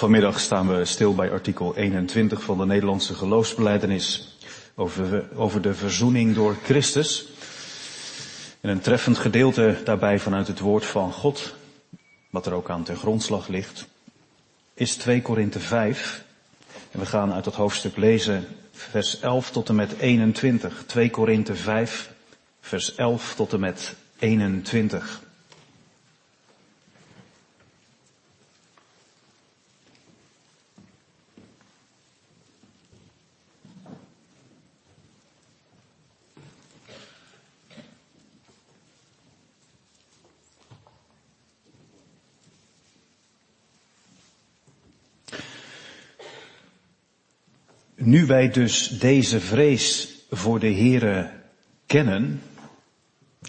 Vanmiddag staan we stil bij artikel 21 van de Nederlandse geloofsbeleidenis over, over de verzoening door Christus. En een treffend gedeelte daarbij vanuit het woord van God, wat er ook aan ten grondslag ligt, is 2 Korinthe 5. En we gaan uit dat hoofdstuk lezen vers 11 tot en met 21. 2 Korinthe 5, vers 11 tot en met 21. Nu wij dus deze vrees voor de Here kennen,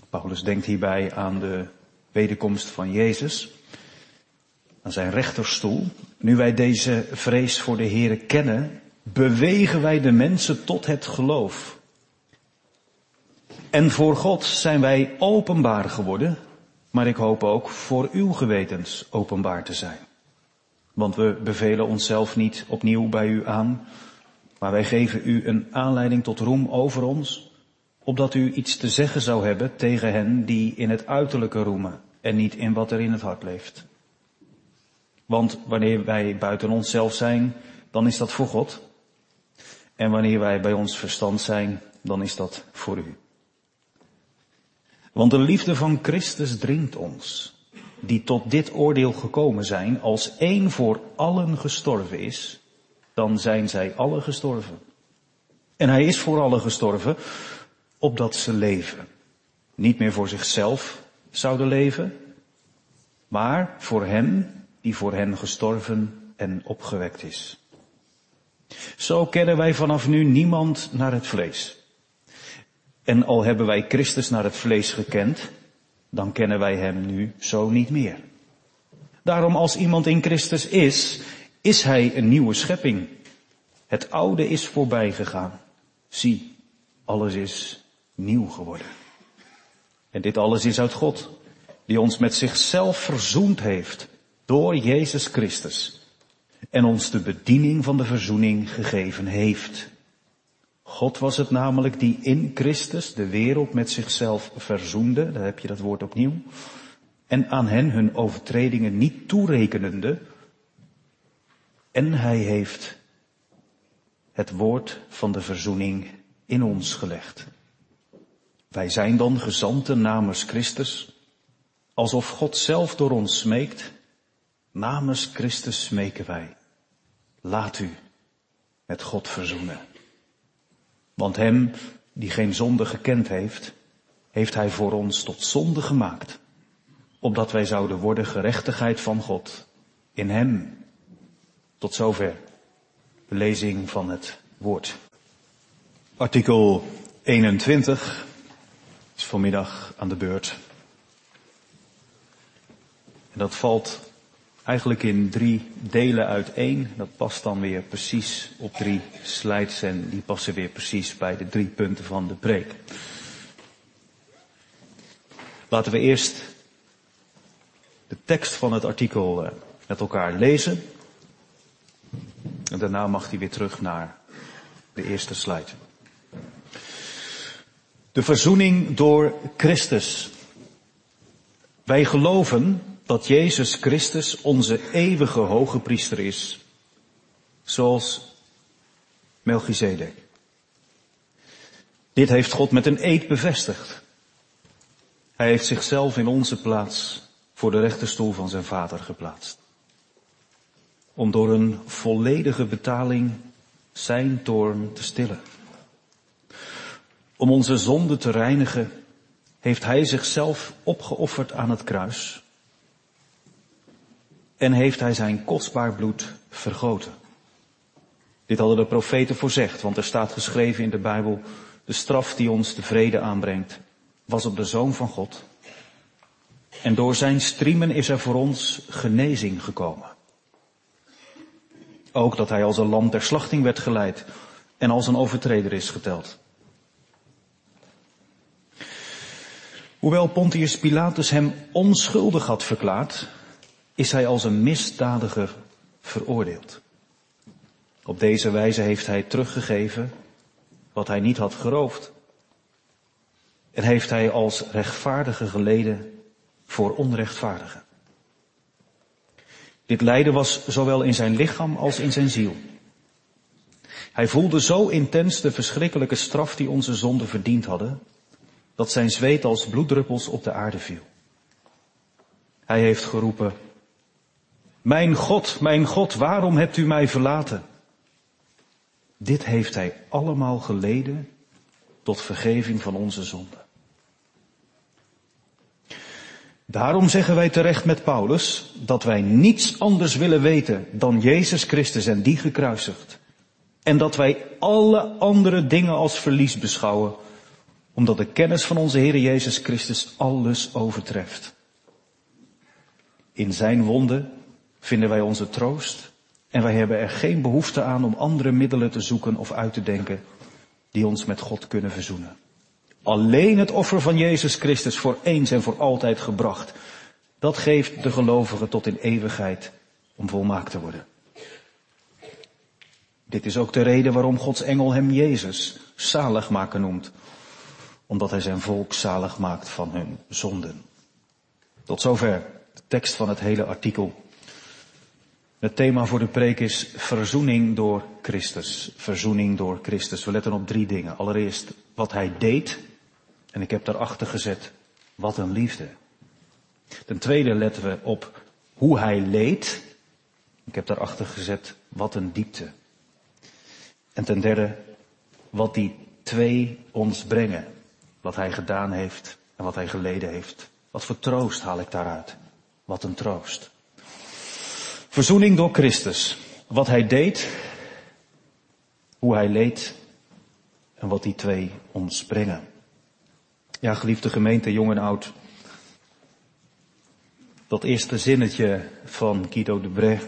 Paulus denkt hierbij aan de wederkomst van Jezus, aan zijn rechterstoel. Nu wij deze vrees voor de Here kennen, bewegen wij de mensen tot het geloof. En voor God zijn wij openbaar geworden, maar ik hoop ook voor uw gewetens openbaar te zijn. Want we bevelen onszelf niet opnieuw bij u aan, maar wij geven u een aanleiding tot roem over ons, opdat u iets te zeggen zou hebben tegen hen die in het uiterlijke roemen en niet in wat er in het hart leeft. Want wanneer wij buiten onszelf zijn, dan is dat voor God. En wanneer wij bij ons verstand zijn, dan is dat voor u. Want de liefde van Christus dringt ons, die tot dit oordeel gekomen zijn, als één voor allen gestorven is, dan zijn zij alle gestorven. En hij is voor allen gestorven, opdat ze leven. Niet meer voor zichzelf zouden leven, maar voor hem die voor hen gestorven en opgewekt is. Zo kennen wij vanaf nu niemand naar het vlees. En al hebben wij Christus naar het vlees gekend, dan kennen wij hem nu zo niet meer. Daarom als iemand in Christus is, is hij een nieuwe schepping. Het oude is voorbij gegaan. Zie, alles is nieuw geworden. En dit alles is uit God, die ons met zichzelf verzoend heeft door Jezus Christus en ons de bediening van de verzoening gegeven heeft. God was het namelijk die in Christus de wereld met zichzelf verzoende, daar heb je dat woord opnieuw, en aan hen hun overtredingen niet toerekenende, en hij heeft het woord van de verzoening in ons gelegd. Wij zijn dan gezanten namens Christus, alsof God zelf door ons smeekt. Namens Christus smeken wij. Laat u met God verzoenen. Want hem die geen zonde gekend heeft, heeft hij voor ons tot zonde gemaakt, opdat wij zouden worden gerechtigheid van God in hem. Tot zover de lezing van het woord. Artikel 21 is vanmiddag aan de beurt. En dat valt eigenlijk in drie delen uiteen. Dat past dan weer precies op drie slides en die passen weer precies bij de drie punten van de preek. Laten we eerst de tekst van het artikel eh, met elkaar lezen. En daarna mag hij weer terug naar de eerste slide. De verzoening door Christus. Wij geloven dat Jezus Christus onze eeuwige hoge priester is. Zoals Melchizedek. Dit heeft God met een eed bevestigd. Hij heeft zichzelf in onze plaats voor de rechterstoel van zijn vader geplaatst om door een volledige betaling zijn toorn te stillen. Om onze zonde te reinigen, heeft hij zichzelf opgeofferd aan het kruis. En heeft hij zijn kostbaar bloed vergoten. Dit hadden de profeten voorzegd, want er staat geschreven in de Bijbel, de straf die ons de vrede aanbrengt, was op de Zoon van God. En door zijn striemen is er voor ons genezing gekomen. Ook dat hij als een lam ter slachting werd geleid en als een overtreder is geteld. Hoewel Pontius Pilatus hem onschuldig had verklaard, is hij als een misdadiger veroordeeld. Op deze wijze heeft hij teruggegeven wat hij niet had geroofd. En heeft hij als rechtvaardige geleden voor onrechtvaardigen. Dit lijden was zowel in zijn lichaam als in zijn ziel. Hij voelde zo intens de verschrikkelijke straf die onze zonden verdiend hadden, dat zijn zweet als bloeddruppels op de aarde viel. Hij heeft geroepen, Mijn God, mijn God, waarom hebt u mij verlaten? Dit heeft hij allemaal geleden tot vergeving van onze zonden. Daarom zeggen wij terecht met Paulus dat wij niets anders willen weten dan Jezus Christus en die gekruisigd. En dat wij alle andere dingen als verlies beschouwen, omdat de kennis van onze Heer Jezus Christus alles overtreft. In zijn wonden vinden wij onze troost en wij hebben er geen behoefte aan om andere middelen te zoeken of uit te denken die ons met God kunnen verzoenen. Alleen het offer van Jezus Christus voor eens en voor altijd gebracht. Dat geeft de gelovigen tot in eeuwigheid om volmaakt te worden. Dit is ook de reden waarom Gods engel hem Jezus zaligmaker noemt. Omdat hij zijn volk zalig maakt van hun zonden. Tot zover de tekst van het hele artikel. Het thema voor de preek is verzoening door Christus. Verzoening door Christus. We letten op drie dingen. Allereerst wat hij deed en ik heb daarachter gezet, wat een liefde. Ten tweede letten we op hoe hij leed. Ik heb daarachter gezet, wat een diepte. En ten derde, wat die twee ons brengen. Wat hij gedaan heeft en wat hij geleden heeft. Wat voor troost haal ik daaruit? Wat een troost. Verzoening door Christus. Wat hij deed, hoe hij leed en wat die twee ons brengen. Ja, geliefde gemeente, jong en oud. Dat eerste zinnetje van Guido de Brecht.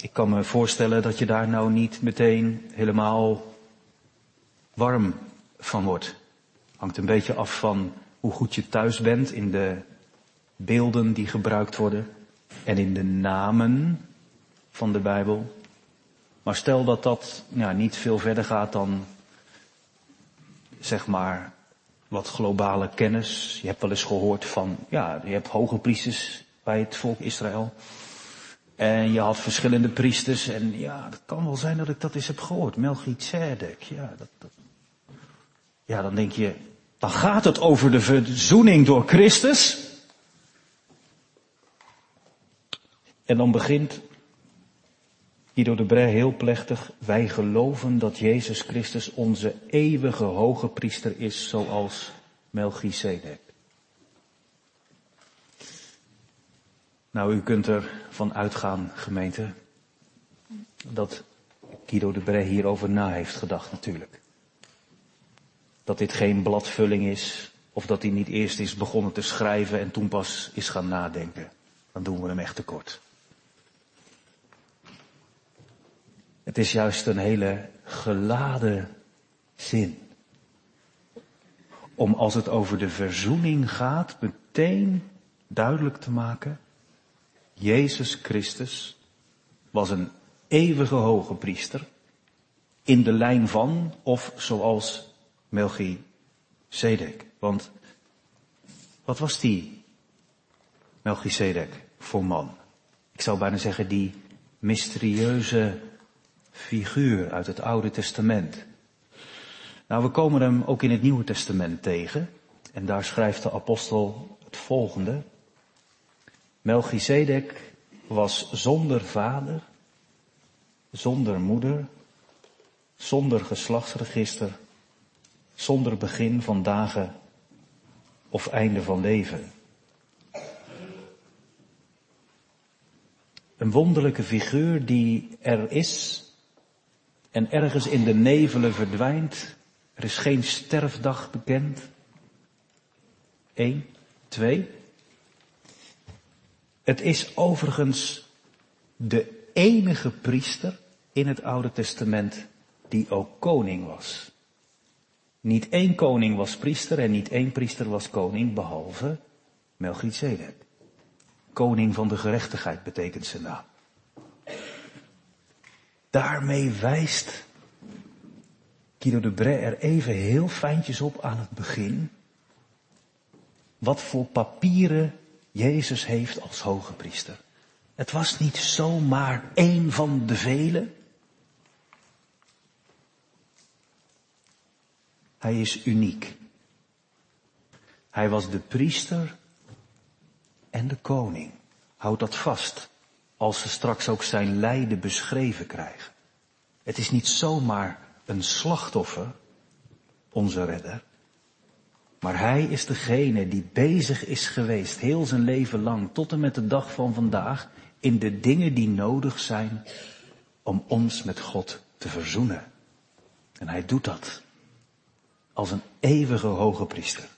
Ik kan me voorstellen dat je daar nou niet meteen helemaal warm van wordt. Hangt een beetje af van hoe goed je thuis bent in de beelden die gebruikt worden en in de namen van de Bijbel. Maar stel dat dat ja, niet veel verder gaat dan zeg maar wat globale kennis. Je hebt wel eens gehoord van, ja, je hebt hoge priesters bij het volk Israël. En je had verschillende priesters en ja, het kan wel zijn dat ik dat eens heb gehoord. Melchizedek, ja, dat, ja, dan denk je, dan gaat het over de verzoening door Christus. En dan begint Guido de Bre heel plechtig, wij geloven dat Jezus Christus onze eeuwige hoge priester is, zoals Melchizedek. Nou, u kunt er van uitgaan, gemeente, dat Guido de Bre hierover na heeft gedacht natuurlijk. Dat dit geen bladvulling is, of dat hij niet eerst is begonnen te schrijven en toen pas is gaan nadenken. Dan doen we hem echt tekort. Het is juist een hele geladen zin. Om als het over de verzoening gaat, meteen duidelijk te maken, Jezus Christus was een eeuwige hoge priester in de lijn van of zoals Melchizedek. Want wat was die Melchizedek voor man? Ik zou bijna zeggen die mysterieuze figuur uit het Oude Testament. Nou, we komen hem ook in het Nieuwe Testament tegen. En daar schrijft de apostel het volgende. Melchizedek was zonder vader, zonder moeder, zonder geslachtsregister, zonder begin van dagen of einde van leven. Een wonderlijke figuur die er is en ergens in de nevelen verdwijnt. Er is geen sterfdag bekend. Eén, twee. Het is overigens de enige priester in het Oude Testament die ook koning was. Niet één koning was priester en niet één priester was koning behalve Melchizedek. Koning van de gerechtigheid betekent zijn naam. Daarmee wijst Guido de Bray er even heel fijntjes op aan het begin. Wat voor papieren Jezus heeft als hoge priester. Het was niet zomaar één van de velen. Hij is uniek. Hij was de priester en de koning. Houd dat vast als ze straks ook zijn lijden beschreven krijgen. Het is niet zomaar een slachtoffer, onze redder. Maar hij is degene die bezig is geweest heel zijn leven lang tot en met de dag van vandaag in de dingen die nodig zijn om ons met God te verzoenen. En hij doet dat als een eeuwige hoge priester.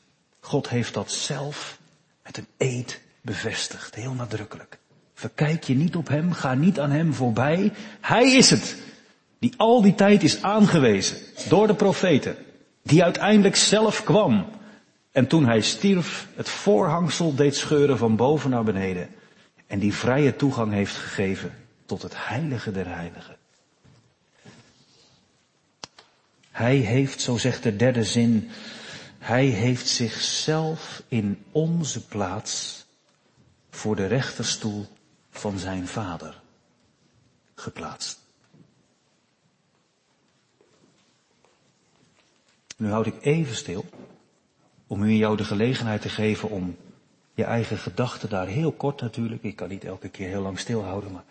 God heeft dat zelf met een eed bevestigd, heel nadrukkelijk. Verkijk je niet op hem, ga niet aan hem voorbij. Hij is het die al die tijd is aangewezen door de profeten, die uiteindelijk zelf kwam en toen hij stierf het voorhangsel deed scheuren van boven naar beneden en die vrije toegang heeft gegeven tot het heilige der heiligen. Hij heeft, zo zegt de derde zin, hij heeft zichzelf in onze plaats voor de rechterstoel van zijn vader geplaatst. Nu houd ik even stil om u en jou de gelegenheid te geven om je eigen gedachten daar heel kort natuurlijk, ik kan niet elke keer heel lang stilhouden, maar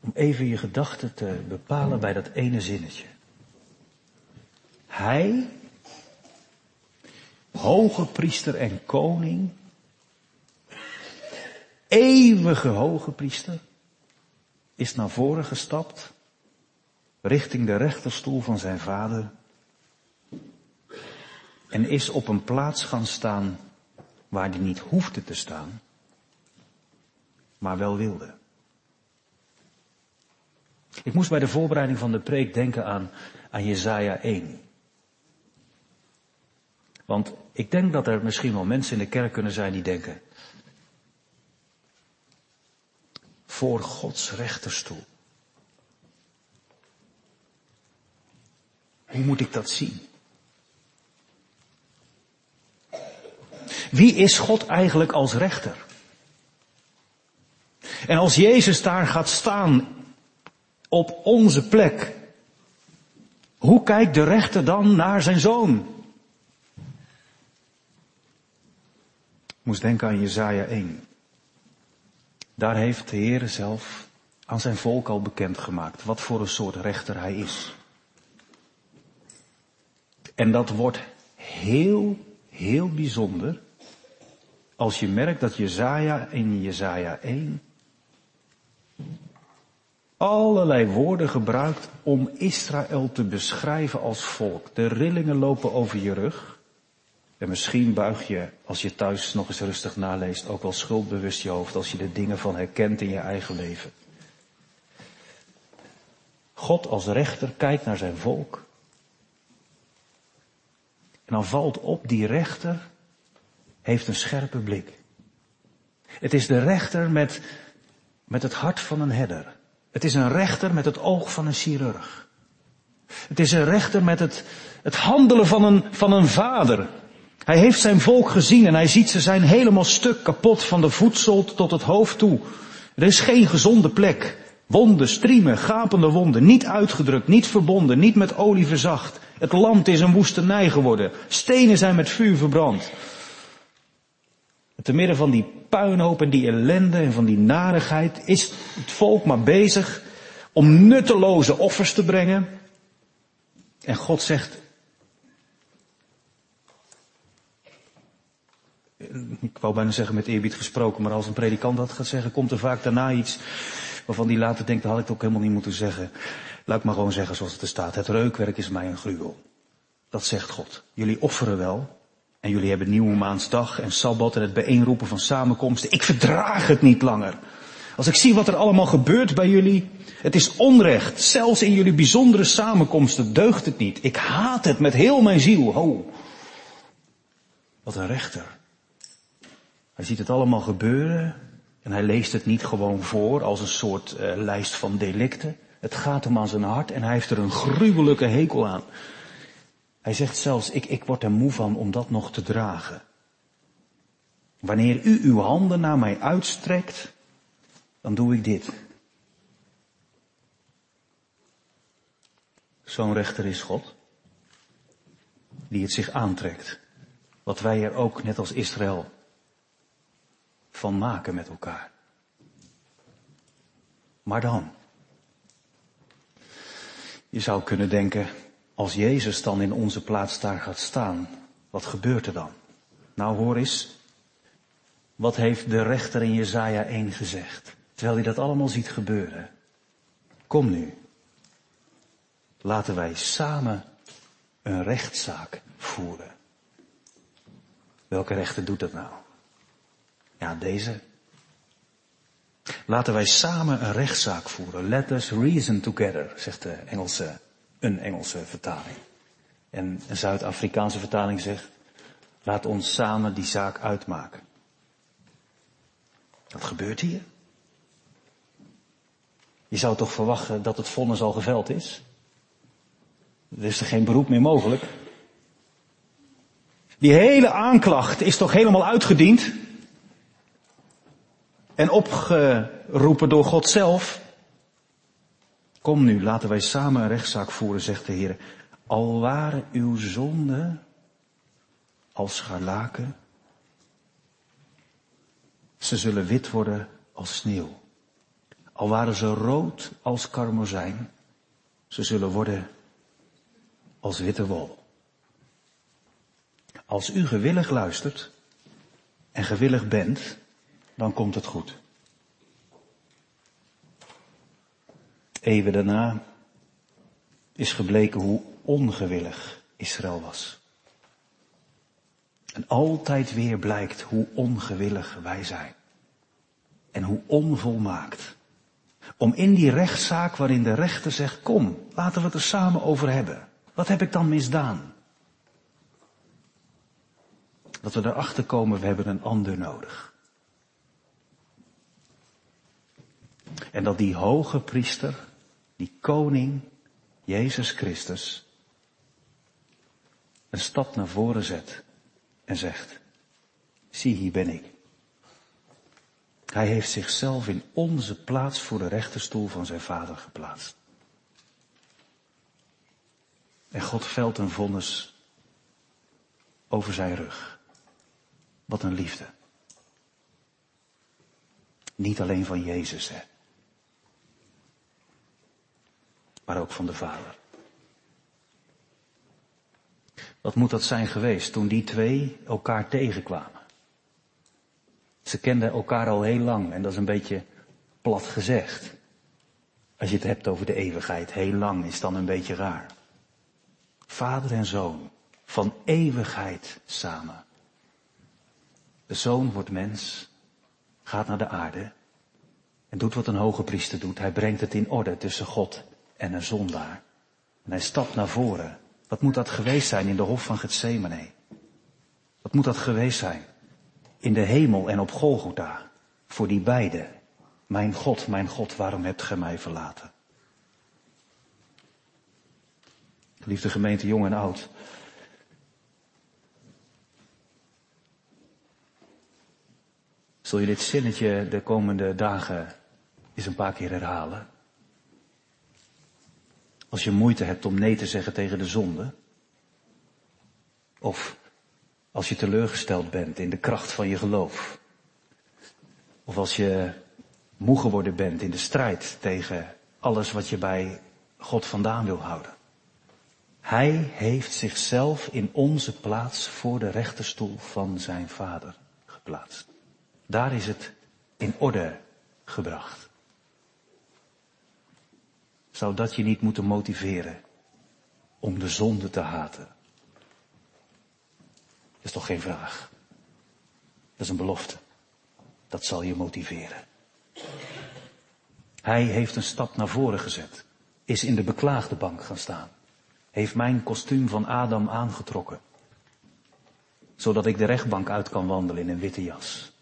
om even je gedachten te bepalen bij dat ene zinnetje. Hij, hoge priester en koning, eeuwige hoge priester, is naar voren gestapt, richting de rechterstoel van zijn vader, en is op een plaats gaan staan waar hij niet hoefde te staan, maar wel wilde. Ik moest bij de voorbereiding van de preek denken aan, aan Jezaja 1. Want ik denk dat er misschien wel mensen in de kerk kunnen zijn die denken, voor Gods rechterstoel. Hoe moet ik dat zien? Wie is God eigenlijk als rechter? En als Jezus daar gaat staan op onze plek, hoe kijkt de rechter dan naar zijn zoon? Ik moest denken aan Jezaja 1. Daar heeft de Heer zelf aan zijn volk al bekendgemaakt wat voor een soort rechter hij is. En dat wordt heel, heel bijzonder als je merkt dat Jezaja in Jezaja 1 allerlei woorden gebruikt om Israël te beschrijven als volk. De rillingen lopen over je rug. En misschien buig je, als je thuis nog eens rustig naleest, ook wel schuldbewust je hoofd als je er dingen van herkent in je eigen leven. God als rechter kijkt naar zijn volk. En dan valt op, die rechter heeft een scherpe blik. Het is de rechter met, met het hart van een herder. Het is een rechter met het oog van een chirurg. Het is een rechter met het, het handelen van een, van een vader. Hij heeft zijn volk gezien en hij ziet ze zijn helemaal stuk kapot van de voedsel tot het hoofd toe. Er is geen gezonde plek. Wonden, striemen, gapende wonden, niet uitgedrukt, niet verbonden, niet met olie verzacht. Het land is een woestenij geworden. Stenen zijn met vuur verbrand. Te midden van die puinhoop en die ellende en van die narigheid is het volk maar bezig om nutteloze offers te brengen. En God zegt, ik wou bijna zeggen met eerbied gesproken, maar als een predikant dat gaat zeggen, komt er vaak daarna iets waarvan die later denkt, dat had ik het ook helemaal niet moeten zeggen. Laat ik maar gewoon zeggen zoals het er staat. Het reukwerk is mij een gruwel. Dat zegt God. Jullie offeren wel, en jullie hebben nieuwe maansdag en sabbat en het bijeenroepen van samenkomsten. Ik verdraag het niet langer. Als ik zie wat er allemaal gebeurt bij jullie, het is onrecht. Zelfs in jullie bijzondere samenkomsten deugt het niet. Ik haat het met heel mijn ziel. Ho. Wat een rechter. Hij ziet het allemaal gebeuren en hij leest het niet gewoon voor als een soort uh, lijst van delicten. Het gaat hem aan zijn hart en hij heeft er een gruwelijke hekel aan. Hij zegt zelfs, ik, ik word er moe van om dat nog te dragen. Wanneer u uw handen naar mij uitstrekt, dan doe ik dit. Zo'n rechter is God, die het zich aantrekt. Wat wij er ook, net als Israël, van maken met elkaar. Maar dan, je zou kunnen denken, als Jezus dan in onze plaats daar gaat staan, wat gebeurt er dan? Nou hoor eens, wat heeft de rechter in Jezaja 1 gezegd? Terwijl hij dat allemaal ziet gebeuren. Kom nu, laten wij samen een rechtszaak voeren. Welke rechter doet dat nou? Ja, deze. Laten wij samen een rechtszaak voeren. Let us reason together, zegt de Engelse, een Engelse vertaling. En een Zuid-Afrikaanse vertaling zegt, laat ons samen die zaak uitmaken. Wat gebeurt hier? Je zou toch verwachten dat het vonnis al geveld is? Er is er geen beroep meer mogelijk. Die hele aanklacht is toch helemaal uitgediend? En opgeroepen door God zelf. Kom nu, laten wij samen een rechtszaak voeren, zegt de Heer. Al waren uw zonden als scharlaken, ze zullen wit worden als sneeuw. Al waren ze rood als karmozijn, ze zullen worden als witte wol. Als u gewillig luistert en gewillig bent, dan komt het goed. Eeuwen daarna is gebleken hoe ongewillig Israël was. En altijd weer blijkt hoe ongewillig wij zijn. En hoe onvolmaakt. Om in die rechtszaak waarin de rechter zegt, kom, laten we het er samen over hebben. Wat heb ik dan misdaan? Dat we erachter komen, we hebben een ander nodig. En dat die hoge priester, die koning, Jezus Christus, een stap naar voren zet en zegt, zie hier ben ik. Hij heeft zichzelf in onze plaats voor de rechterstoel van zijn vader geplaatst. En God velt een vonnis over zijn rug. Wat een liefde. Niet alleen van Jezus, hè. Maar ook van de Vader. Wat moet dat zijn geweest toen die twee elkaar tegenkwamen? Ze kenden elkaar al heel lang en dat is een beetje plat gezegd. Als je het hebt over de eeuwigheid, heel lang is dan een beetje raar. Vader en zoon, van eeuwigheid samen. De zoon wordt mens, gaat naar de aarde en doet wat een hoge priester doet. Hij brengt het in orde tussen God en een zondaar. En hij stapt naar voren. Wat moet dat geweest zijn in de hof van Gethsemane? Wat moet dat geweest zijn in de hemel en op Golgotha voor die beiden? Mijn God, mijn God, waarom hebt gij mij verlaten? Liefde gemeente, jong en oud. Zul je dit zinnetje de komende dagen eens een paar keer herhalen? Als je moeite hebt om nee te zeggen tegen de zonde. Of als je teleurgesteld bent in de kracht van je geloof. Of als je moe geworden bent in de strijd tegen alles wat je bij God vandaan wil houden. Hij heeft zichzelf in onze plaats voor de rechterstoel van zijn vader geplaatst. Daar is het in orde gebracht. Zou dat je niet moeten motiveren om de zonde te haten? Dat is toch geen vraag. Dat is een belofte. Dat zal je motiveren. Hij heeft een stap naar voren gezet. Is in de beklaagde bank gaan staan. Heeft mijn kostuum van Adam aangetrokken. Zodat ik de rechtbank uit kan wandelen in een witte jas.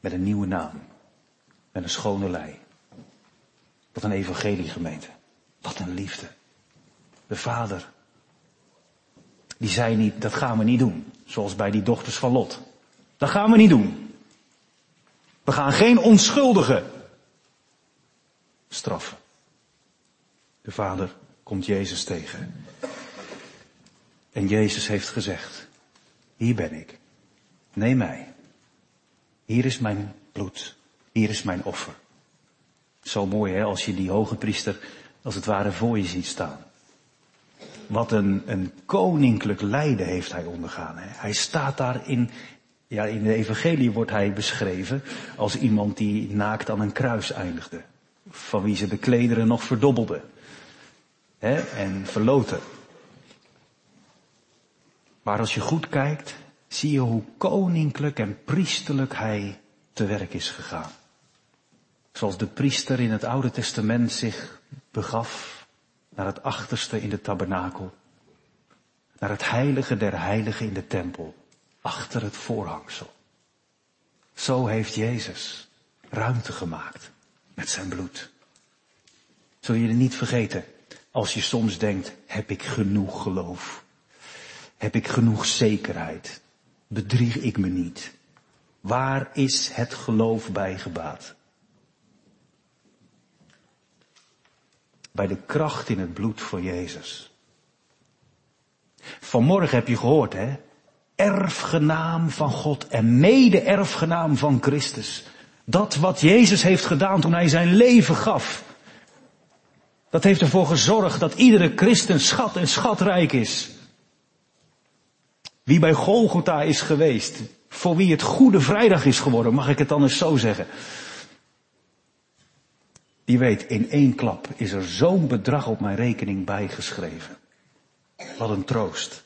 Met een nieuwe naam. Met een schone lei. Wat een evangelie gemeente. Wat een liefde. De vader. Die zei niet, dat gaan we niet doen. Zoals bij die dochters van Lot. Dat gaan we niet doen. We gaan geen onschuldigen straffen. De vader komt Jezus tegen. En Jezus heeft gezegd, hier ben ik. Neem mij. Hier is mijn bloed. Hier is mijn offer. Zo mooi hè, als je die hoge priester als het ware voor je ziet staan. Wat een, een koninklijk lijden heeft hij ondergaan. Hè. Hij staat daar in, ja in de evangelie wordt hij beschreven als iemand die naakt aan een kruis eindigde. Van wie ze de klederen nog verdobbelden. Hè, en verloten. Maar als je goed kijkt, zie je hoe koninklijk en priesterlijk hij te werk is gegaan. Zoals de priester in het Oude Testament zich begaf naar het achterste in de tabernakel. Naar het heilige der heiligen in de tempel. Achter het voorhangsel. Zo heeft Jezus ruimte gemaakt met zijn bloed. Zul je niet vergeten als je soms denkt, heb ik genoeg geloof? Heb ik genoeg zekerheid? Bedrieg ik me niet? Waar is het geloof bij gebaat? Bij de kracht in het bloed van Jezus. Vanmorgen heb je gehoord, hè? Erfgenaam van God en mede-erfgenaam van Christus. Dat wat Jezus heeft gedaan toen hij zijn leven gaf. Dat heeft ervoor gezorgd dat iedere christen schat en schatrijk is. Wie bij Golgotha is geweest, voor wie het Goede Vrijdag is geworden, mag ik het dan eens zo zeggen. Die weet, in één klap is er zo'n bedrag op mijn rekening bijgeschreven. Wat een troost.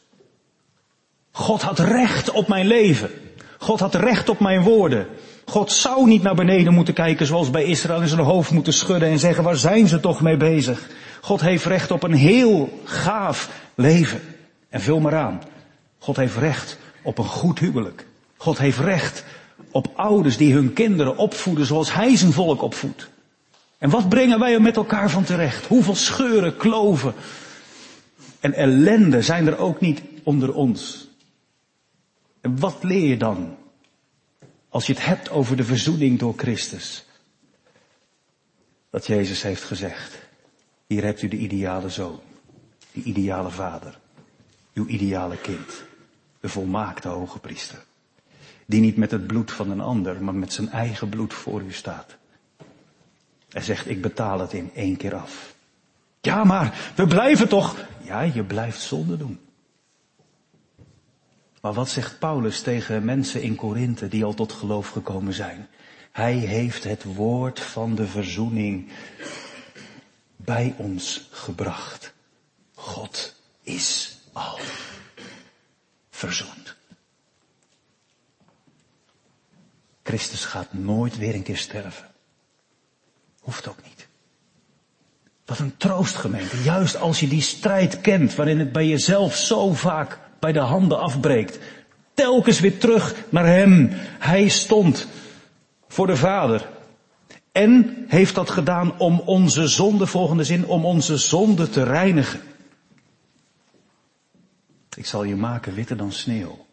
God had recht op mijn leven. God had recht op mijn woorden. God zou niet naar beneden moeten kijken zoals bij Israël in zijn hoofd moeten schudden en zeggen waar zijn ze toch mee bezig. God heeft recht op een heel gaaf leven. En vul maar aan. God heeft recht op een goed huwelijk. God heeft recht op ouders die hun kinderen opvoeden zoals hij zijn volk opvoedt. En wat brengen wij er met elkaar van terecht? Hoeveel scheuren, kloven en ellende zijn er ook niet onder ons? En wat leer je dan als je het hebt over de verzoening door Christus? Dat Jezus heeft gezegd, hier hebt u de ideale zoon, de ideale vader, uw ideale kind, de volmaakte hoge priester. Die niet met het bloed van een ander, maar met zijn eigen bloed voor u staat. Hij zegt, ik betaal het in één keer af. Ja, maar we blijven toch. Ja, je blijft zonde doen. Maar wat zegt Paulus tegen mensen in Korinthe die al tot geloof gekomen zijn? Hij heeft het woord van de verzoening bij ons gebracht. God is al verzoend. Christus gaat nooit weer een keer sterven. Hoeft ook niet. Wat een troostgemeente. Juist als je die strijd kent waarin het bij jezelf zo vaak bij de handen afbreekt. Telkens weer terug naar Hem. Hij stond voor de Vader. En heeft dat gedaan om onze zonde, volgende zin, om onze zonde te reinigen. Ik zal je maken witter dan sneeuw.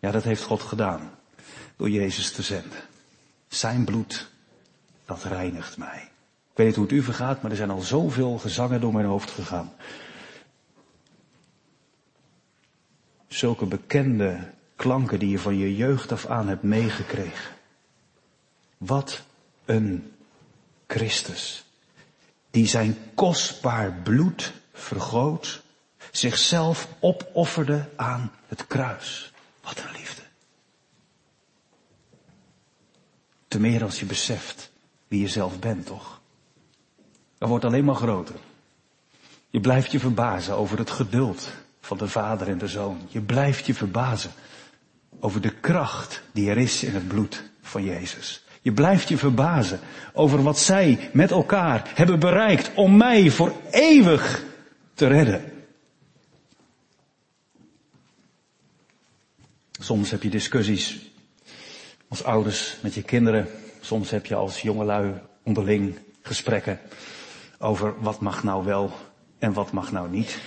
Ja, dat heeft God gedaan. Door Jezus te zenden. Zijn bloed, dat reinigt mij. Ik weet niet hoe het u vergaat, maar er zijn al zoveel gezangen door mijn hoofd gegaan. Zulke bekende klanken die je van je jeugd af aan hebt meegekregen. Wat een Christus. Die zijn kostbaar bloed vergoot, zichzelf opofferde aan het kruis. Wat een liefde. Te meer als je beseft wie je zelf bent, toch? Dat wordt alleen maar groter. Je blijft je verbazen over het geduld van de vader en de zoon. Je blijft je verbazen over de kracht die er is in het bloed van Jezus. Je blijft je verbazen over wat zij met elkaar hebben bereikt om mij voor eeuwig te redden. Soms heb je discussies als ouders met je kinderen. Soms heb je als jongelui onderling gesprekken over wat mag nou wel en wat mag nou niet.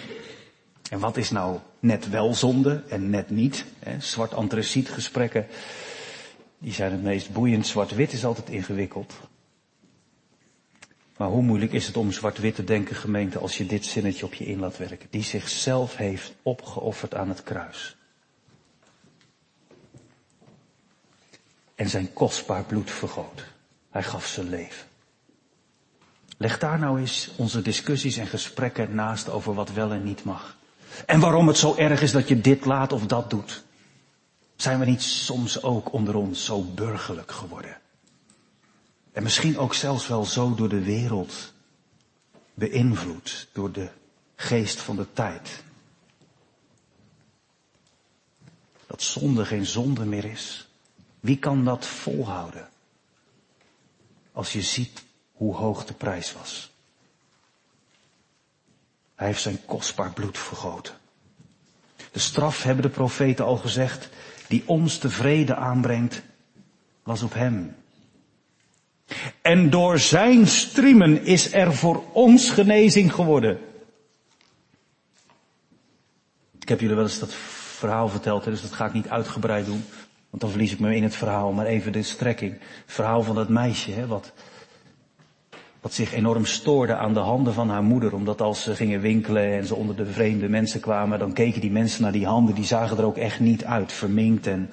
En wat is nou net wel zonde en net niet. Zwart antraciet gesprekken, die zijn het meest boeiend. Zwart-wit is altijd ingewikkeld. Maar hoe moeilijk is het om zwart-wit te denken, gemeente, als je dit zinnetje op je in laat werken. Die zichzelf heeft opgeofferd aan het kruis. En zijn kostbaar bloed vergoot. Hij gaf zijn leven. Leg daar nou eens onze discussies en gesprekken naast over wat wel en niet mag. En waarom het zo erg is dat je dit laat of dat doet. Zijn we niet soms ook onder ons zo burgerlijk geworden? En misschien ook zelfs wel zo door de wereld beïnvloed, door de geest van de tijd. Dat zonde geen zonde meer is. Wie kan dat volhouden? Als je ziet hoe hoog de prijs was. Hij heeft zijn kostbaar bloed vergoten. De straf, hebben de profeten al gezegd, die ons de vrede aanbrengt, was op hem. En door zijn striemen is er voor ons genezing geworden. Ik heb jullie wel eens dat verhaal verteld, dus dat ga ik niet uitgebreid doen. Want dan verlies ik me in het verhaal, maar even de strekking. Het verhaal van dat meisje, hè, wat wat zich enorm stoorde aan de handen van haar moeder. Omdat als ze gingen winkelen en ze onder de vreemde mensen kwamen, dan keken die mensen naar die handen. Die zagen er ook echt niet uit, verminkt. En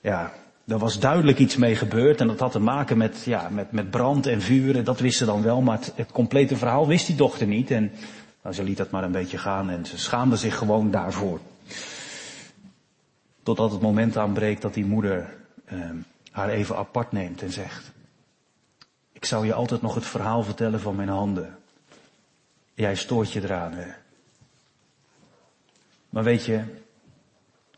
ja, er was duidelijk iets mee gebeurd. En dat had te maken met, ja, met, met brand en vuren. Dat wist ze dan wel, maar het, het complete verhaal wist die dochter niet. En nou, ze liet dat maar een beetje gaan en ze schaamde zich gewoon daarvoor. Totdat het moment aanbreekt dat die moeder eh, haar even apart neemt en zegt, ik zou je altijd nog het verhaal vertellen van mijn handen. Jij stoort je eraan, hè. Maar weet je,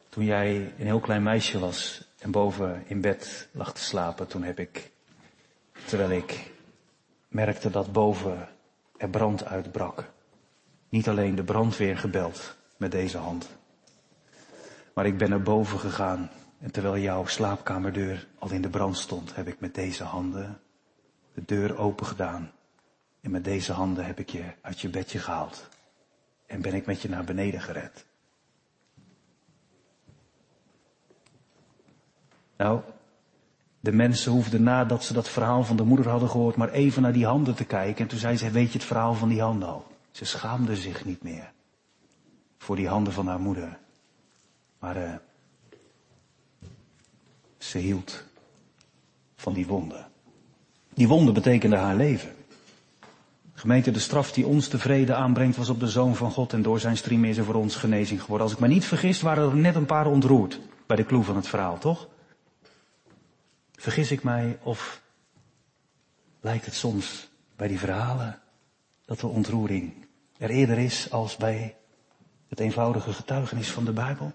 toen jij een heel klein meisje was en boven in bed lag te slapen, toen heb ik, terwijl ik merkte dat boven er brand uitbrak, niet alleen de brandweer gebeld met deze hand, maar ik ben naar boven gegaan en terwijl jouw slaapkamerdeur al in de brand stond, heb ik met deze handen de deur open gedaan. En met deze handen heb ik je uit je bedje gehaald. En ben ik met je naar beneden gered. Nou, de mensen hoefden nadat ze dat verhaal van de moeder hadden gehoord, maar even naar die handen te kijken. En toen zei ze, weet je het verhaal van die handen al? Ze schaamde zich niet meer voor die handen van haar moeder. Maar uh, ze hield van die wonden. Die wonde betekende haar leven. Gemeente, de straf die ons tevreden aanbrengt was op de Zoon van God en door zijn stream is er voor ons genezing geworden. Als ik me niet vergis waren er net een paar ontroerd bij de kloe van het verhaal, toch? Vergis ik mij of lijkt het soms bij die verhalen dat de ontroering er eerder is als bij het eenvoudige getuigenis van de Bijbel?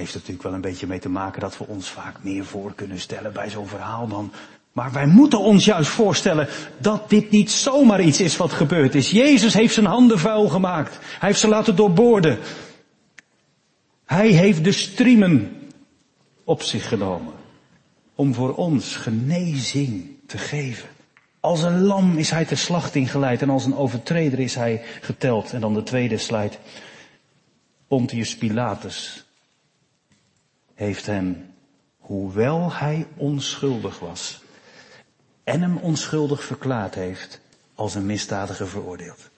Heeft er natuurlijk wel een beetje mee te maken dat we ons vaak meer voor kunnen stellen bij zo'n verhaal dan maar wij moeten ons juist voorstellen dat dit niet zomaar iets is wat gebeurd is. Jezus heeft zijn handen vuil gemaakt. Hij heeft ze laten doorboorden. Hij heeft de striemen op zich genomen. Om voor ons genezing te geven. Als een lam is hij ter slachting geleid en als een overtreder is hij geteld. En dan de tweede slide. Pontius Pilatus heeft hem, hoewel hij onschuldig was, en hem onschuldig verklaard heeft als een misdadiger veroordeeld.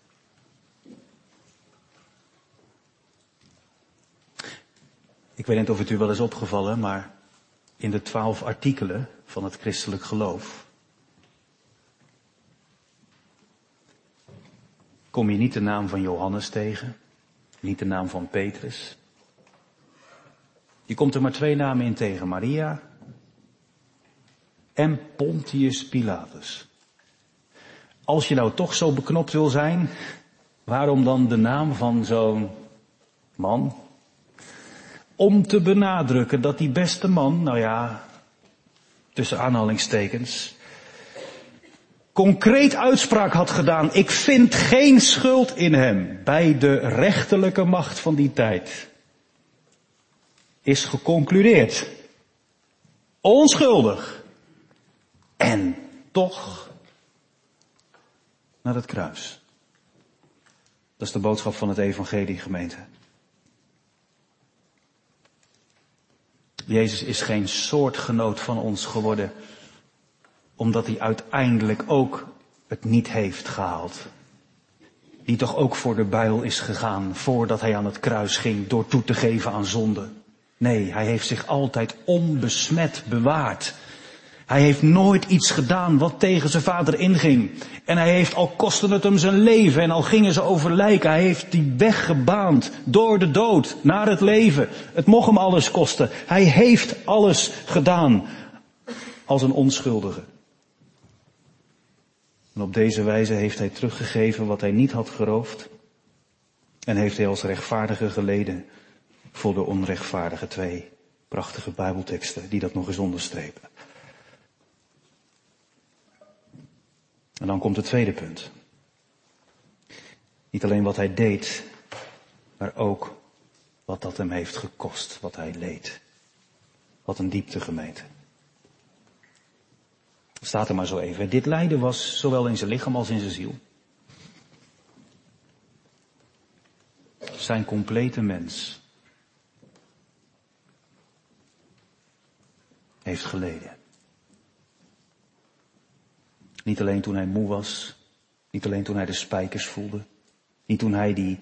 Ik weet niet of het u wel is opgevallen, maar in de twaalf artikelen van het christelijk geloof kom je niet de naam van Johannes tegen, niet de naam van Petrus. Je komt er maar twee namen in tegen, Maria en Pontius Pilatus. Als je nou toch zo beknopt wil zijn, waarom dan de naam van zo'n man? Om te benadrukken dat die beste man, nou ja, tussen aanhalingstekens, concreet uitspraak had gedaan. Ik vind geen schuld in hem bij de rechterlijke macht van die tijd. Is geconcludeerd. Onschuldig. En toch naar het kruis. Dat is de boodschap van het evangelie gemeente. Jezus is geen soortgenoot van ons geworden, omdat hij uiteindelijk ook het niet heeft gehaald. Die toch ook voor de buil is gegaan voordat hij aan het kruis ging door toe te geven aan zonde. Nee, hij heeft zich altijd onbesmet bewaard. Hij heeft nooit iets gedaan wat tegen zijn vader inging. En hij heeft, al kostte het hem zijn leven en al gingen ze over lijken, hij heeft die weg gebaand door de dood naar het leven. Het mocht hem alles kosten. Hij heeft alles gedaan als een onschuldige. En op deze wijze heeft hij teruggegeven wat hij niet had geroofd. En heeft hij als rechtvaardige geleden voor de onrechtvaardige twee prachtige bijbelteksten die dat nog eens onderstrepen. En dan komt het tweede punt. Niet alleen wat hij deed, maar ook wat dat hem heeft gekost, wat hij leed. Wat een diepte gemeente. Staat er maar zo even. Dit lijden was zowel in zijn lichaam als in zijn ziel. Zijn complete mens heeft geleden. Niet alleen toen hij moe was, niet alleen toen hij de spijkers voelde, niet toen hij die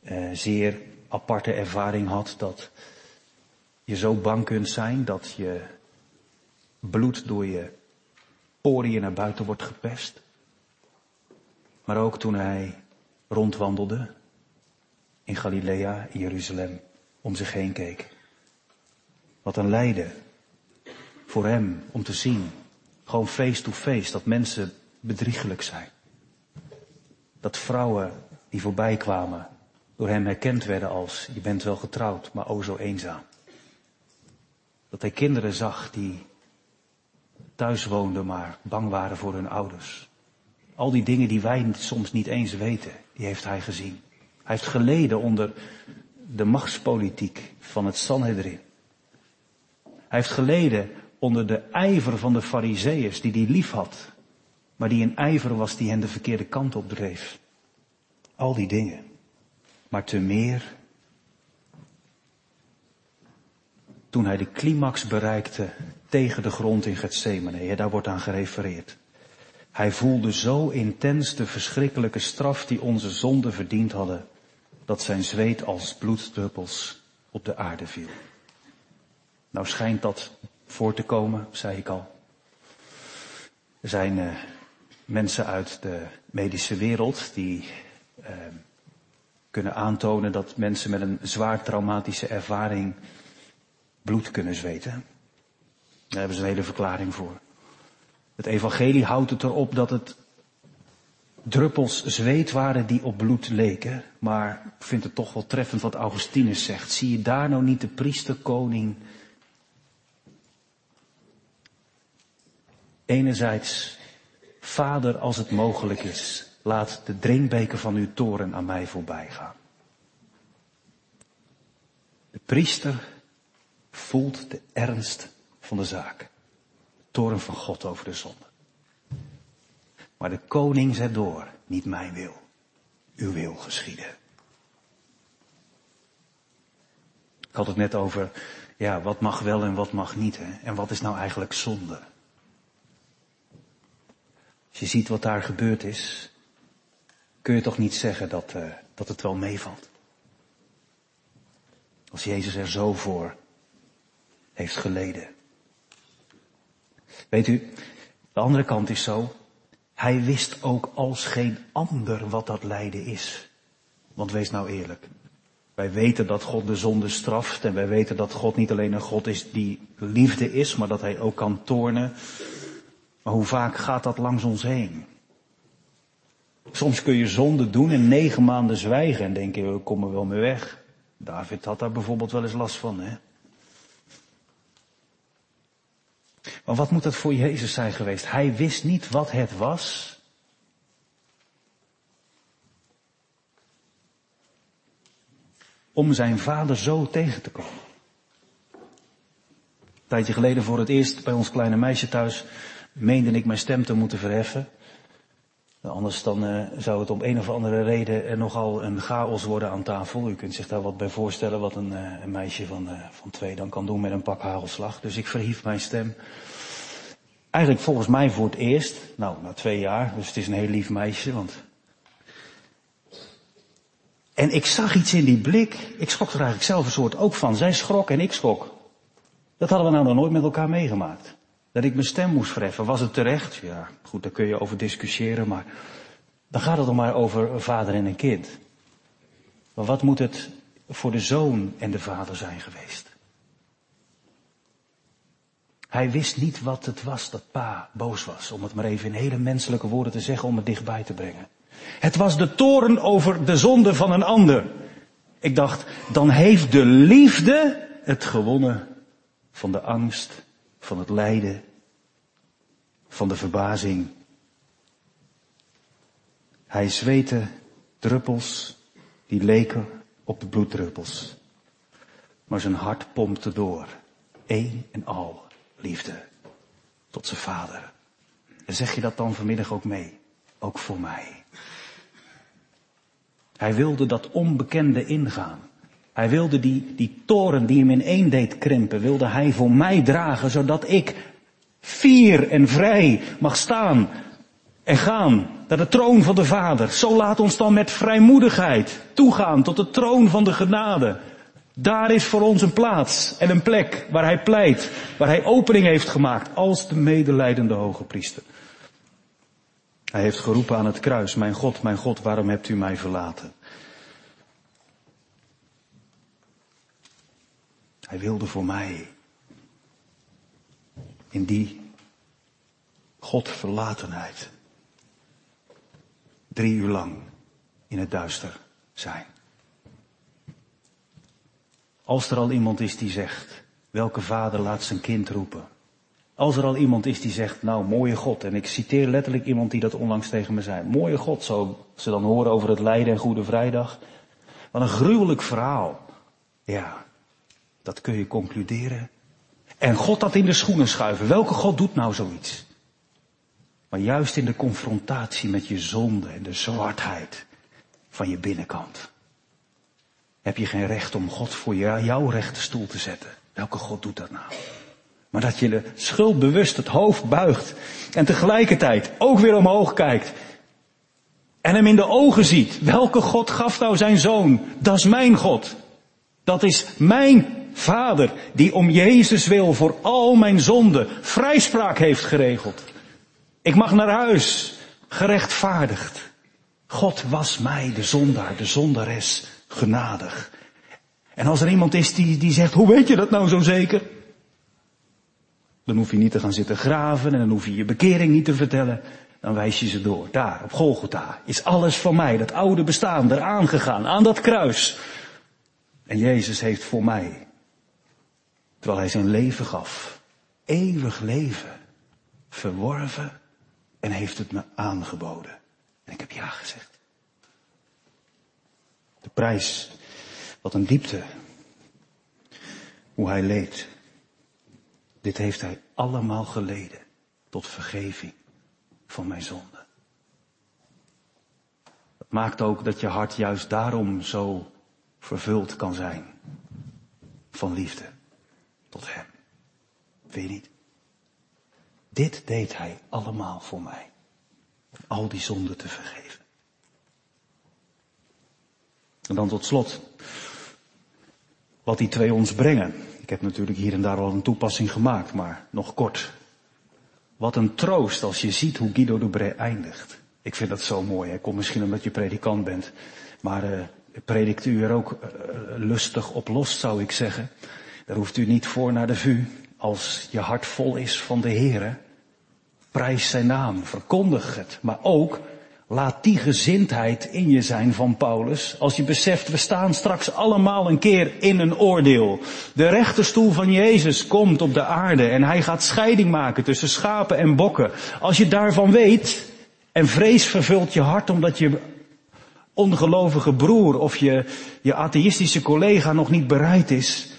uh, zeer aparte ervaring had dat je zo bang kunt zijn dat je bloed door je poriën naar buiten wordt gepest. Maar ook toen hij rondwandelde in Galilea, in Jeruzalem, om zich heen keek. Wat een lijden voor hem om te zien gewoon face to face, dat mensen bedriegelijk zijn. Dat vrouwen die voorbij kwamen door hem herkend werden als je bent wel getrouwd, maar o zo eenzaam. Dat hij kinderen zag die thuis woonden maar bang waren voor hun ouders. Al die dingen die wij soms niet eens weten, die heeft hij gezien. Hij heeft geleden onder de machtspolitiek van het Sanhedrin. Hij heeft geleden onder de ijver van de fariseeërs die hij lief had, maar die een ijver was die hen de verkeerde kant op dreef. Al die dingen. Maar te meer toen hij de climax bereikte tegen de grond in Gethsemane. Ja, daar wordt aan gerefereerd. Hij voelde zo intens de verschrikkelijke straf die onze zonden verdiend hadden, dat zijn zweet als bloeddruppels op de aarde viel. Nou schijnt dat voor te komen, zei ik al. Er zijn uh, mensen uit de medische wereld die uh, kunnen aantonen dat mensen met een zwaar traumatische ervaring bloed kunnen zweten. Daar hebben ze een hele verklaring voor. Het evangelie houdt het erop dat het druppels zweet waren die op bloed leken. Maar ik vind het toch wel treffend wat Augustinus zegt. Zie je daar nou niet de priesterkoning Enerzijds, Vader, als het mogelijk is, laat de drinkbeker van uw toren aan mij voorbij gaan. De priester voelt de ernst van de zaak. De toren van God over de zonde. Maar de koning zet door, niet mijn wil, uw wil geschieden. Ik had het net over, ja, wat mag wel en wat mag niet, hè? En wat is nou eigenlijk zonde? Als je ziet wat daar gebeurd is, kun je toch niet zeggen dat, uh, dat het wel meevalt. Als Jezus er zo voor heeft geleden. Weet u, de andere kant is zo, hij wist ook als geen ander wat dat lijden is. Want wees nou eerlijk. Wij weten dat God de zonde straft en wij weten dat God niet alleen een God is die liefde is, maar dat hij ook kan toornen maar hoe vaak gaat dat langs ons heen? Soms kun je zonde doen en negen maanden zwijgen en denken, we komen wel mee weg. David had daar bijvoorbeeld wel eens last van, hè? Maar wat moet dat voor Jezus zijn geweest? Hij wist niet wat het was. Om zijn vader zo tegen te komen. Een tijdje geleden voor het eerst bij ons kleine meisje thuis meende ik mijn stem te moeten verheffen. Anders dan uh, zou het om een of andere reden er nogal een chaos worden aan tafel. U kunt zich daar wat bij voorstellen wat een, uh, een meisje van, uh, van twee dan kan doen met een pak hagelslag. Dus ik verhief mijn stem. Eigenlijk volgens mij voor het eerst. Nou, na twee jaar. Dus het is een heel lief meisje. Want... En ik zag iets in die blik. Ik schrok er eigenlijk zelf een soort ook van. Zij schrok en ik schrok. Dat hadden we nou nog nooit met elkaar meegemaakt. Dat ik mijn stem moest verheffen. Was het terecht? Ja, goed, daar kun je over discussiëren, maar dan gaat het dan maar over een vader en een kind. Maar wat moet het voor de zoon en de vader zijn geweest? Hij wist niet wat het was dat pa boos was, om het maar even in hele menselijke woorden te zeggen, om het dichtbij te brengen. Het was de toren over de zonde van een ander. Ik dacht, dan heeft de liefde het gewonnen van de angst van het lijden, van de verbazing. Hij zweette druppels die leken op de bloeddruppels. Maar zijn hart pompte door. Eén en al liefde tot zijn vader. En zeg je dat dan vanmiddag ook mee? Ook voor mij. Hij wilde dat onbekende ingaan. Hij wilde die, die toren die hem in één deed krimpen, wilde hij voor mij dragen, zodat ik fier en vrij mag staan en gaan naar de troon van de Vader. Zo laat ons dan met vrijmoedigheid toegaan tot de troon van de genade. Daar is voor ons een plaats en een plek waar hij pleit, waar hij opening heeft gemaakt als de medelijdende hoge priester. Hij heeft geroepen aan het kruis, mijn God, mijn God, waarom hebt u mij verlaten? Hij wilde voor mij in die Godverlatenheid drie uur lang in het duister zijn. Als er al iemand is die zegt, welke vader laat zijn kind roepen? Als er al iemand is die zegt, nou mooie God, en ik citeer letterlijk iemand die dat onlangs tegen me zei, mooie God, zo ze dan horen over het lijden en Goede Vrijdag. Wat een gruwelijk verhaal. Ja, dat kun je concluderen. En God dat in de schoenen schuiven. Welke God doet nou zoiets? Maar juist in de confrontatie met je zonde en de zwartheid van je binnenkant. Heb je geen recht om God voor jouw rechte stoel te zetten. Welke God doet dat nou? Maar dat je de schuldbewust het hoofd buigt en tegelijkertijd ook weer omhoog kijkt. En hem in de ogen ziet. Welke God gaf nou zijn zoon? Dat is mijn God. Dat is mijn Vader, die om Jezus wil voor al mijn zonden vrijspraak heeft geregeld. Ik mag naar huis, gerechtvaardigd. God was mij, de zondaar, de zondares, genadig. En als er iemand is die, die zegt, hoe weet je dat nou zo zeker? Dan hoef je niet te gaan zitten graven en dan hoef je je bekering niet te vertellen. Dan wijs je ze door. Daar, op Golgotha, is alles van mij, dat oude bestaan, eraan gegaan, aan dat kruis. En Jezus heeft voor mij Terwijl hij zijn leven gaf. Eeuwig leven. Verworven. En heeft het me aangeboden. En ik heb ja gezegd. De prijs. Wat een diepte. Hoe hij leed. Dit heeft hij allemaal geleden. Tot vergeving van mijn zonde. Dat maakt ook dat je hart juist daarom zo vervuld kan zijn. Van liefde tot hem. Weet je niet? Dit deed hij allemaal voor mij. Al die zonden te vergeven. En dan tot slot. Wat die twee ons brengen. Ik heb natuurlijk hier en daar al een toepassing gemaakt, maar nog kort. Wat een troost als je ziet hoe Guido de eindigt. Ik vind dat zo mooi. Hij komt misschien omdat je predikant bent. Maar uh, predikt u er ook uh, lustig op los, zou ik zeggen. Daar hoeft u niet voor naar de VU. Als je hart vol is van de Heere, prijs zijn naam, verkondig het. Maar ook laat die gezindheid in je zijn van Paulus. Als je beseft, we staan straks allemaal een keer in een oordeel. De rechterstoel van Jezus komt op de aarde en hij gaat scheiding maken tussen schapen en bokken. Als je daarvan weet en vrees vervult je hart omdat je ongelovige broer of je, je atheïstische collega nog niet bereid is,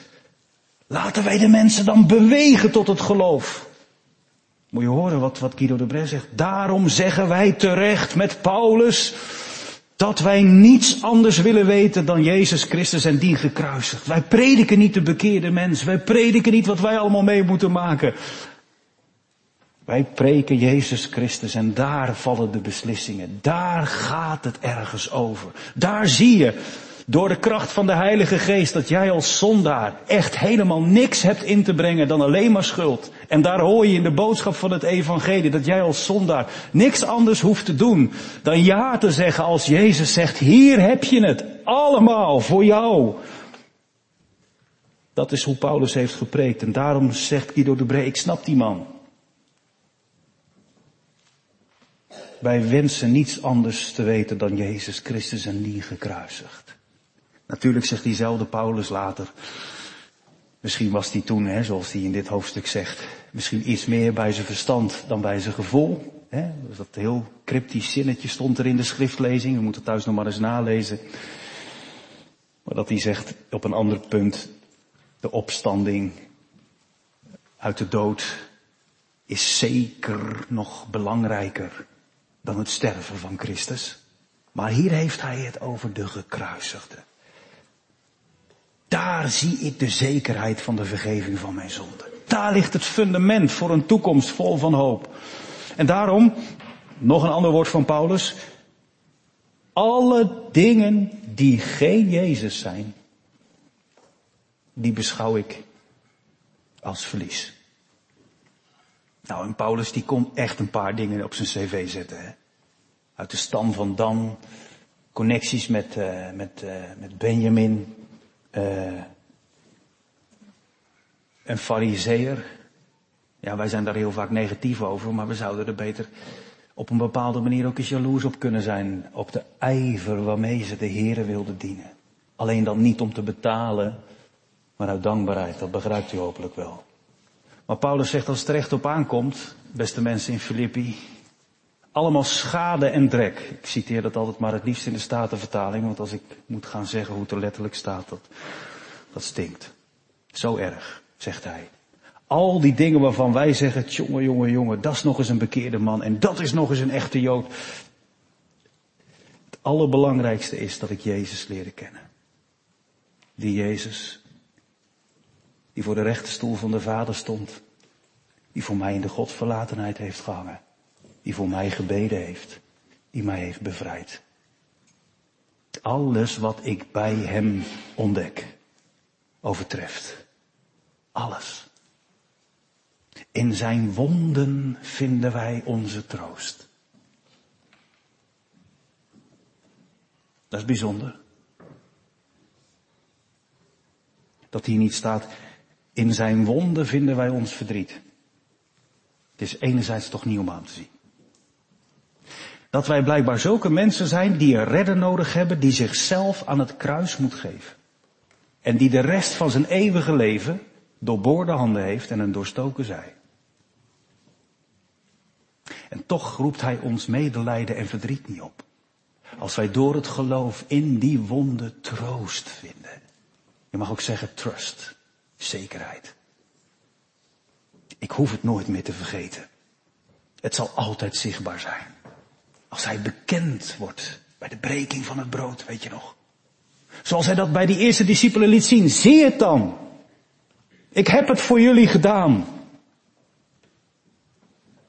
Laten wij de mensen dan bewegen tot het geloof. Moet je horen wat, wat Guido de Bres zegt. Daarom zeggen wij terecht met Paulus dat wij niets anders willen weten dan Jezus Christus en die gekruisigd. Wij prediken niet de bekeerde mens. Wij prediken niet wat wij allemaal mee moeten maken. Wij preken Jezus Christus en daar vallen de beslissingen. Daar gaat het ergens over. Daar zie je door de kracht van de Heilige Geest dat jij als zondaar echt helemaal niks hebt in te brengen dan alleen maar schuld. En daar hoor je in de boodschap van het evangelie dat jij als zondaar niks anders hoeft te doen dan ja te zeggen als Jezus zegt, hier heb je het, allemaal voor jou. Dat is hoe Paulus heeft gepreekt en daarom zegt Guido de Bree, ik snap die man. Wij wensen niets anders te weten dan Jezus Christus en die gekruisigd. Natuurlijk zegt diezelfde Paulus later, misschien was hij toen, hè, zoals hij in dit hoofdstuk zegt, misschien iets meer bij zijn verstand dan bij zijn gevoel. Hè. Dus dat heel cryptisch zinnetje stond er in de schriftlezing, we moeten thuis nog maar eens nalezen. Maar dat hij zegt op een ander punt, de opstanding uit de dood is zeker nog belangrijker dan het sterven van Christus. Maar hier heeft hij het over de gekruisigde. Daar zie ik de zekerheid van de vergeving van mijn zonde. Daar ligt het fundament voor een toekomst vol van hoop. En daarom, nog een ander woord van Paulus, alle dingen die geen Jezus zijn, die beschouw ik als verlies. Nou, en Paulus die kon echt een paar dingen op zijn cv zetten. Hè? Uit de stam van Dan, connecties met, uh, met, uh, met Benjamin, uh, een fariseer. Ja, wij zijn daar heel vaak negatief over, maar we zouden er beter op een bepaalde manier ook eens jaloers op kunnen zijn. Op de ijver waarmee ze de Here wilden dienen. Alleen dan niet om te betalen, maar uit dankbaarheid. Dat begrijpt u hopelijk wel. Maar Paulus zegt als het terecht op aankomt, beste mensen in Filippi, allemaal schade en drek. Ik citeer dat altijd maar het liefst in de Statenvertaling, want als ik moet gaan zeggen hoe het er letterlijk staat, dat, dat stinkt. Zo erg, zegt hij. Al die dingen waarvan wij zeggen, jongen, jongen, jongen, dat is nog eens een bekeerde man en dat is nog eens een echte Jood. Het allerbelangrijkste is dat ik Jezus leren kennen. Die Jezus die voor de rechterstoel van de Vader stond, die voor mij in de Godverlatenheid heeft gehangen, die voor mij gebeden heeft, die mij heeft bevrijd. Alles wat ik bij Hem ontdek, overtreft. Alles. In Zijn wonden vinden wij onze troost. Dat is bijzonder. Dat hier niet staat, in zijn wonden vinden wij ons verdriet. Het is enerzijds toch niet om aan te zien. Dat wij blijkbaar zulke mensen zijn die een redder nodig hebben, die zichzelf aan het kruis moet geven. En die de rest van zijn eeuwige leven doorboorde handen heeft en een doorstoken zij. En toch roept hij ons medelijden en verdriet niet op. Als wij door het geloof in die wonden troost vinden. Je mag ook zeggen trust zekerheid. Ik hoef het nooit meer te vergeten. Het zal altijd zichtbaar zijn. Als hij bekend wordt bij de breking van het brood, weet je nog. Zoals hij dat bij die eerste discipelen liet zien. Zie het dan. Ik heb het voor jullie gedaan.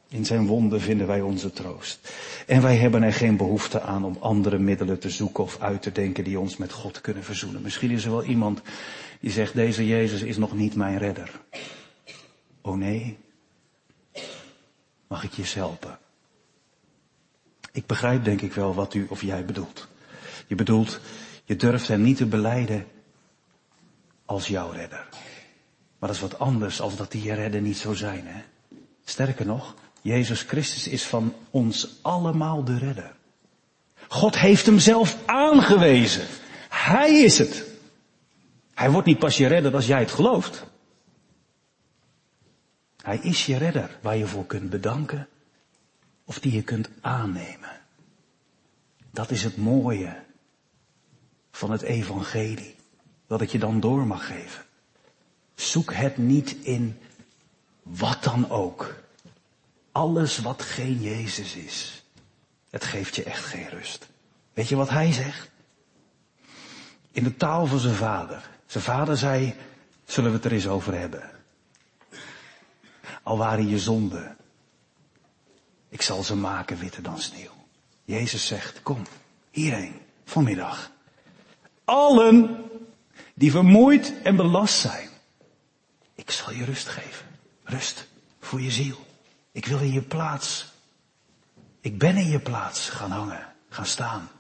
In zijn wonden vinden wij onze troost. En wij hebben er geen behoefte aan om andere middelen te zoeken of uit te denken die ons met God kunnen verzoenen. Misschien is er wel iemand die zegt, deze Jezus is nog niet mijn redder. Oh nee, mag ik je helpen? Ik begrijp denk ik wel wat u of jij bedoelt. Je bedoelt, je durft hem niet te beleiden als jouw redder. Maar dat is wat anders als dat die redder niet zou zijn. Hè? Sterker nog, Jezus Christus is van ons allemaal de redder. God heeft hem zelf aangewezen. Hij is het. Hij wordt niet pas je redder als jij het gelooft. Hij is je redder waar je voor kunt bedanken of die je kunt aannemen. Dat is het mooie van het evangelie, dat ik je dan door mag geven. Zoek het niet in wat dan ook. Alles wat geen Jezus is, het geeft je echt geen rust. Weet je wat hij zegt? In de taal van zijn vader. Zijn vader zei, zullen we het er eens over hebben. Al waren je zonden, ik zal ze maken witter dan sneeuw. Jezus zegt, kom, hierheen, vanmiddag. Allen die vermoeid en belast zijn. Ik zal je rust geven. Rust voor je ziel. Ik wil in je plaats. Ik ben in je plaats gaan hangen, gaan staan.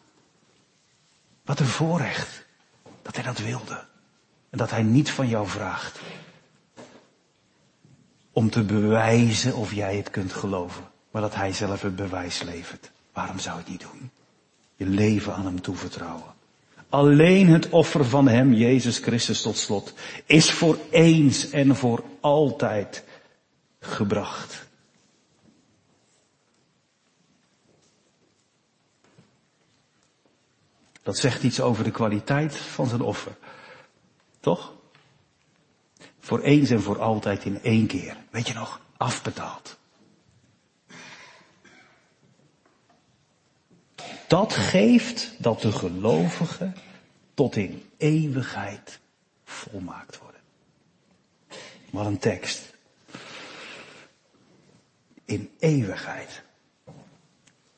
Wat een voorrecht dat hij dat wilde. En dat hij niet van jou vraagt. Om te bewijzen of jij het kunt geloven. Maar dat hij zelf het bewijs levert. Waarom zou het niet doen? Je leven aan hem toevertrouwen. Alleen het offer van hem, Jezus Christus tot slot, is voor eens en voor altijd gebracht. Dat zegt iets over de kwaliteit van zijn offer. Toch? Voor eens en voor altijd in één keer. Weet je nog? Afbetaald. Dat geeft dat de gelovigen tot in eeuwigheid volmaakt worden. Wat een tekst. In eeuwigheid.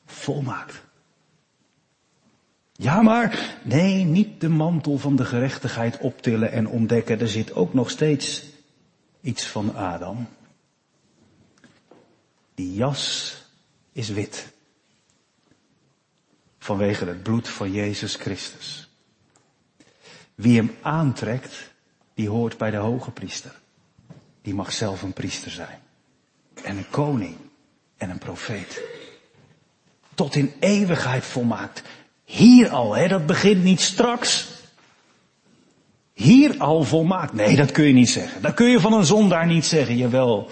Volmaakt. Ja, maar nee, niet de mantel van de gerechtigheid optillen en ontdekken. Er zit ook nog steeds iets van Adam. Die jas is wit. Vanwege het bloed van Jezus Christus. Wie hem aantrekt, die hoort bij de hoge priester. Die mag zelf een priester zijn. En een koning. En een profeet. Tot in eeuwigheid volmaakt. Hier al, hè, dat begint niet straks. Hier al volmaakt. Nee, dat kun je niet zeggen. Dat kun je van een zondaar niet zeggen, jawel.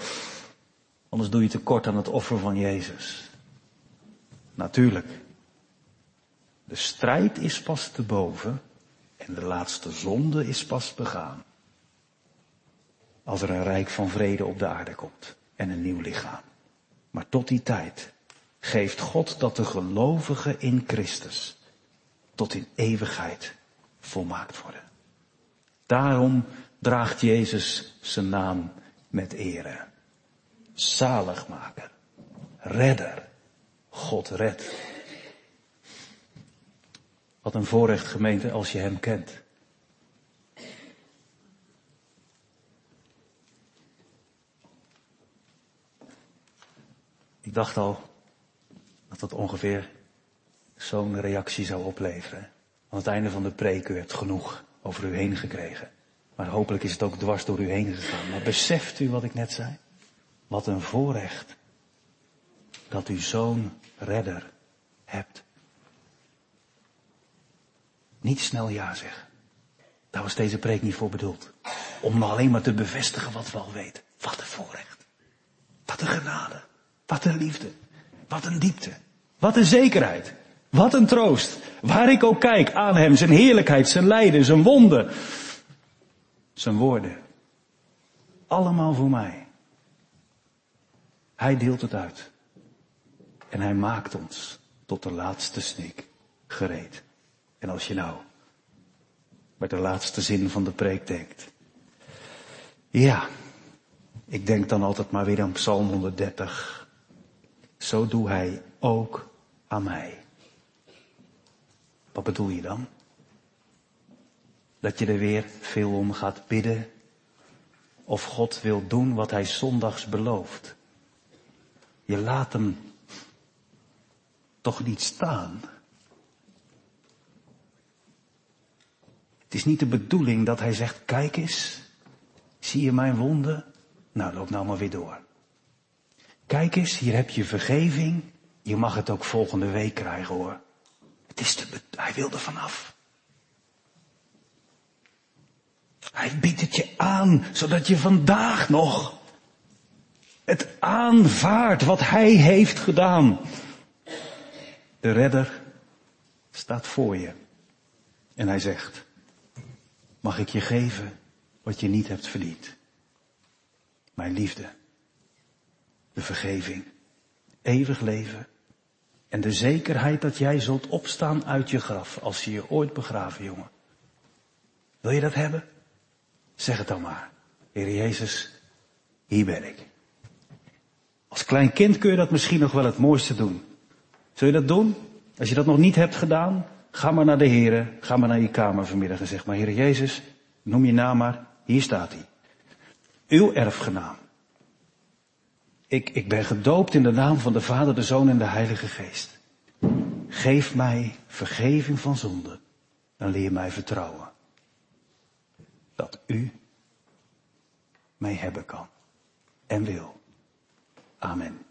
Anders doe je tekort aan het offer van Jezus. Natuurlijk. De strijd is pas te boven en de laatste zonde is pas begaan. Als er een rijk van vrede op de aarde komt en een nieuw lichaam. Maar tot die tijd geeft God dat de gelovigen in Christus tot in eeuwigheid volmaakt worden. Daarom draagt Jezus zijn naam met ere. Zaligmaker, redder, God redt. Wat een voorrecht gemeente als je hem kent. Ik dacht al dat dat ongeveer zo'n reactie zou opleveren. Aan het einde van de preek, u hebt genoeg over u heen gekregen. Maar hopelijk is het ook dwars door u heen gegaan. Maar beseft u wat ik net zei? Wat een voorrecht dat u zo'n redder hebt. Niet snel ja zeggen. Daar was deze preek niet voor bedoeld. Om alleen maar te bevestigen wat we al weten. Wat een voorrecht. Wat een genade. Wat een liefde. Wat een diepte. Wat een zekerheid. Wat een troost. Waar ik ook kijk aan hem, zijn heerlijkheid, zijn lijden, zijn wonden. Zijn woorden. Allemaal voor mij. Hij deelt het uit. En hij maakt ons tot de laatste snik gereed. En als je nou bij de laatste zin van de preek denkt. Ja, ik denk dan altijd maar weer aan Psalm 130. Zo doe hij ook aan mij. Wat bedoel je dan? Dat je er weer veel om gaat bidden? Of God wil doen wat hij zondags belooft? Je laat hem toch niet staan? Het is niet de bedoeling dat hij zegt, kijk eens, zie je mijn wonden? Nou, loop nou maar weer door. Kijk eens, hier heb je vergeving. Je mag het ook volgende week krijgen hoor. Het is de, hij wil er vanaf. Hij biedt het je aan, zodat je vandaag nog het aanvaardt wat hij heeft gedaan. De redder staat voor je. En hij zegt, mag ik je geven wat je niet hebt verdiend? Mijn liefde, de vergeving eeuwig leven en de zekerheid dat jij zult opstaan uit je graf als je je ooit begraven, jongen. Wil je dat hebben? Zeg het dan maar. Heer Jezus, hier ben ik. Als klein kind kun je dat misschien nog wel het mooiste doen. Zul je dat doen? Als je dat nog niet hebt gedaan, ga maar naar de Heer, ga maar naar je kamer vanmiddag en zeg maar, Heer Jezus, noem je naam maar, hier staat hij. Uw erfgenaam. Ik, ik ben gedoopt in de naam van de Vader, de Zoon en de Heilige Geest. Geef mij vergeving van zonde. Dan leer mij vertrouwen. Dat u mij hebben kan en wil. Amen.